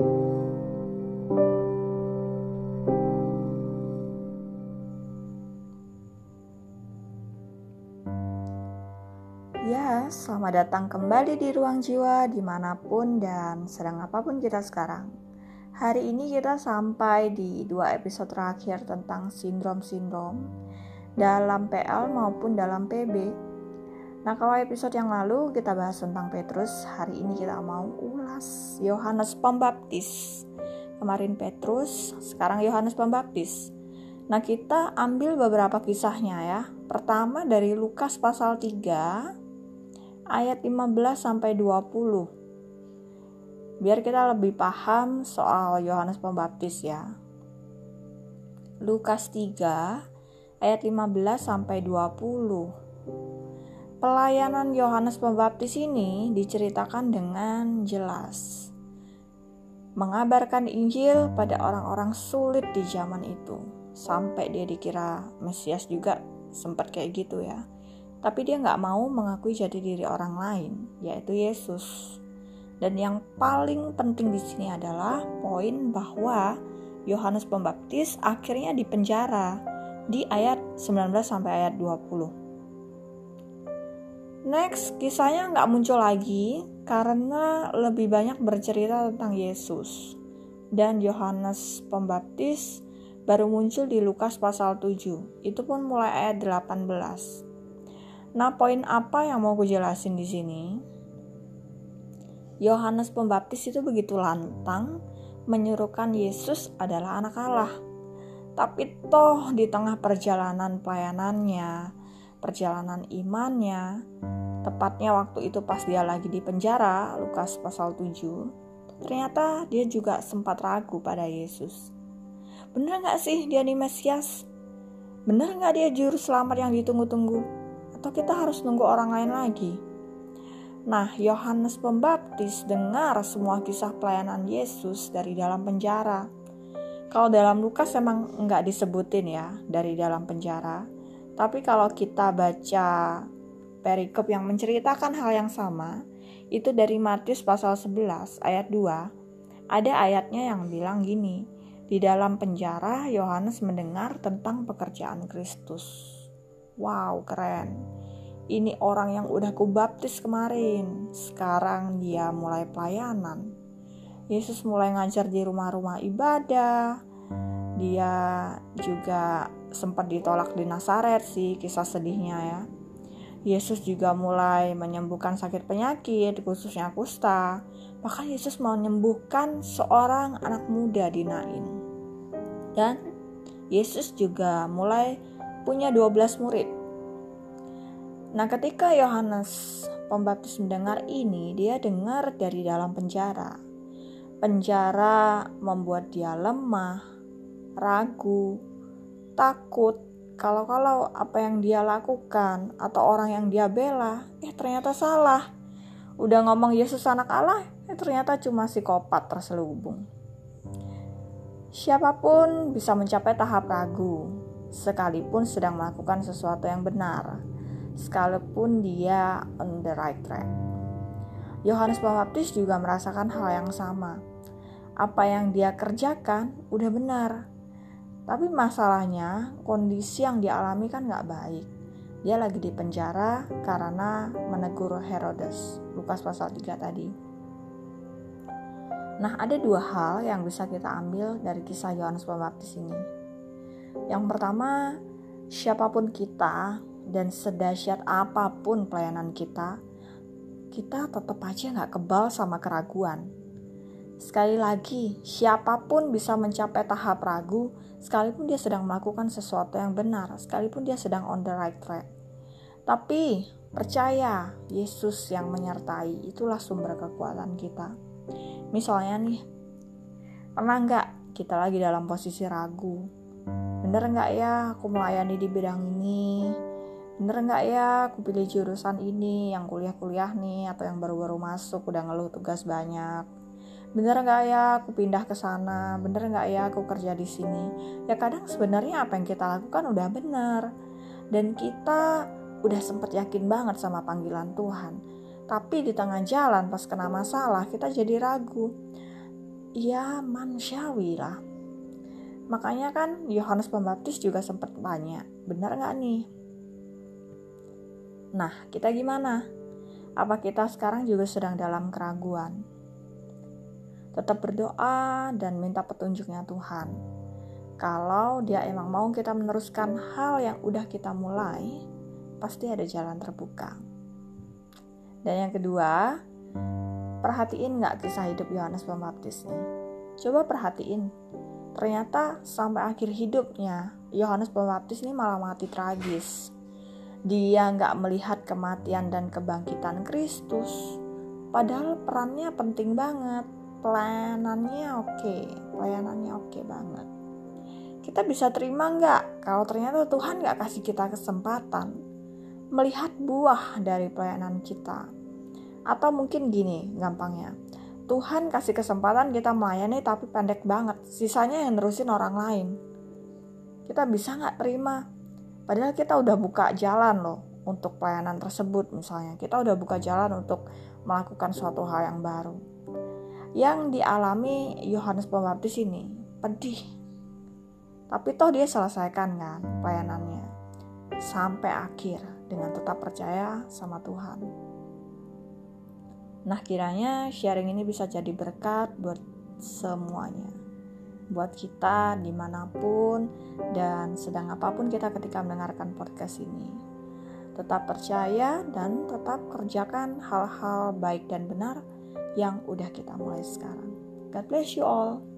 Ya, selamat datang kembali di ruang jiwa di mana pun dan sedang apa pun kita sekarang. Hari ini kita sampai di dua episode terakhir tentang sindrom-sindrom dalam PL maupun dalam PB. Nah, kalau episode yang lalu kita bahas tentang Petrus, hari ini kita mau ulas Yohanes Pembaptis. Kemarin Petrus, sekarang Yohanes Pembaptis. Nah, kita ambil beberapa kisahnya ya. Pertama dari Lukas pasal 3 ayat 15 sampai 20. Biar kita lebih paham soal Yohanes Pembaptis ya. Lukas 3 ayat 15 sampai 20. Pelayanan Yohanes Pembaptis ini diceritakan dengan jelas. Mengabarkan Injil pada orang-orang sulit di zaman itu. Sampai dia dikira Mesias juga sempat kayak gitu ya tapi dia nggak mau mengakui jati diri orang lain, yaitu Yesus. Dan yang paling penting di sini adalah poin bahwa Yohanes Pembaptis akhirnya dipenjara di ayat 19 sampai ayat 20. Next, kisahnya nggak muncul lagi karena lebih banyak bercerita tentang Yesus. Dan Yohanes Pembaptis baru muncul di Lukas pasal 7. Itu pun mulai ayat 18. Nah, poin apa yang mau gue jelasin di sini? Yohanes Pembaptis itu begitu lantang menyuruhkan Yesus adalah anak Allah. Tapi toh di tengah perjalanan pelayanannya, perjalanan imannya, tepatnya waktu itu pas dia lagi di penjara, Lukas pasal 7, ternyata dia juga sempat ragu pada Yesus. Bener gak sih dia di Mesias? Bener gak dia juru selamat yang ditunggu-tunggu? atau kita harus nunggu orang lain lagi? Nah, Yohanes Pembaptis dengar semua kisah pelayanan Yesus dari dalam penjara. Kalau dalam Lukas emang nggak disebutin ya dari dalam penjara. Tapi kalau kita baca perikop yang menceritakan hal yang sama, itu dari Matius pasal 11 ayat 2. Ada ayatnya yang bilang gini, di dalam penjara Yohanes mendengar tentang pekerjaan Kristus. Wow, keren. Ini orang yang udah kubaptis kemarin. Sekarang dia mulai pelayanan. Yesus mulai ngajar di rumah-rumah ibadah. Dia juga sempat ditolak di Nazaret sih kisah sedihnya ya. Yesus juga mulai menyembuhkan sakit penyakit, khususnya kusta. Bahkan Yesus mau menyembuhkan seorang anak muda di Nain. Dan Yesus juga mulai punya 12 murid. Nah, ketika Yohanes Pembaptis mendengar ini, dia dengar dari dalam penjara. Penjara membuat dia lemah, ragu, takut kalau-kalau apa yang dia lakukan atau orang yang dia bela, eh ternyata salah. Udah ngomong Yesus anak Allah, eh ternyata cuma psikopat terselubung. Siapa pun bisa mencapai tahap ragu, sekalipun sedang melakukan sesuatu yang benar, sekalipun dia on the right track. Yohanes Pembaptis juga merasakan hal yang sama. Apa yang dia kerjakan udah benar, tapi masalahnya kondisi yang dialami kan gak baik. Dia lagi di penjara karena menegur Herodes. Lukas pasal 3 tadi. Nah, ada dua hal yang bisa kita ambil dari kisah Yohanes Pembaptis ini. Yang pertama, siapa pun kita dan sedahsyat apa pun pelayanan kita, kita tetap aja nggak kebal sama keraguan. Sekali lagi, siapa pun bisa mencapai tahap ragu, sekalipun dia sedang melakukan sesuatu yang benar, sekalipun dia sedang on the right track. Tapi percaya, Yesus yang menyertai itulah sumber kekuatan kita. Misalnya nih, pernah nggak kita lagi dalam posisi ragu, bener nggak ya aku melayani di bidang ini bener nggak ya aku pilih jurusan ini yang kuliah-kuliah nih atau yang baru-baru masuk udah ngeluh tugas banyak bener nggak ya aku pindah ke sana bener nggak ya aku kerja di sini ya kadang sebenarnya apa yang kita lakukan udah bener dan kita udah sempet yakin banget sama panggilan Tuhan tapi di tengah jalan pas kena masalah kita jadi ragu ya manusiawi lah. Makanya kan Yohanes Pembaptis juga sempat tanya, benar nggak nih? Nah, kita gimana? Apa kita sekarang juga sedang dalam keraguan? Tetap berdoa dan minta petunjuknya Tuhan. Kalau dia emang mau kita meneruskan hal yang udah kita mulai, pasti ada jalan terbuka. Dan yang kedua, perhatiin nggak kisah hidup Yohanes Pembaptis nih? Coba perhatiin. Ternyata sampai akhir hidupnya, Yohanes Pembaptis ini malah mati tragis dia nggak melihat kematian dan kebangkitan Kristus. Padahal perannya penting banget, pelayanannya oke, pelayanannya oke banget. Kita bisa terima nggak kalau ternyata Tuhan nggak kasih kita kesempatan melihat buah dari pelayanan kita? Atau mungkin gini gampangnya, Tuhan kasih kesempatan kita melayani tapi pendek banget, sisanya yang nerusin orang lain. Kita bisa nggak terima Padahal kita udah buka jalan loh untuk pelayanan tersebut misalnya. Kita udah buka jalan untuk melakukan suatu hal yang baru. Yang dialami Yohanes Pembaptis ini pedih. Tapi toh dia selesaikan kan pelayanannya sampai akhir dengan tetap percaya sama Tuhan. Nah kiranya sharing ini bisa jadi berkat buat semuanya buat kita di mana pun dan sedang apa pun kita ketika mendengarkan podcast ini. Tetap percaya dan tetap kerjakan hal-hal baik dan benar yang udah kita mulai sekarang. God bless you all.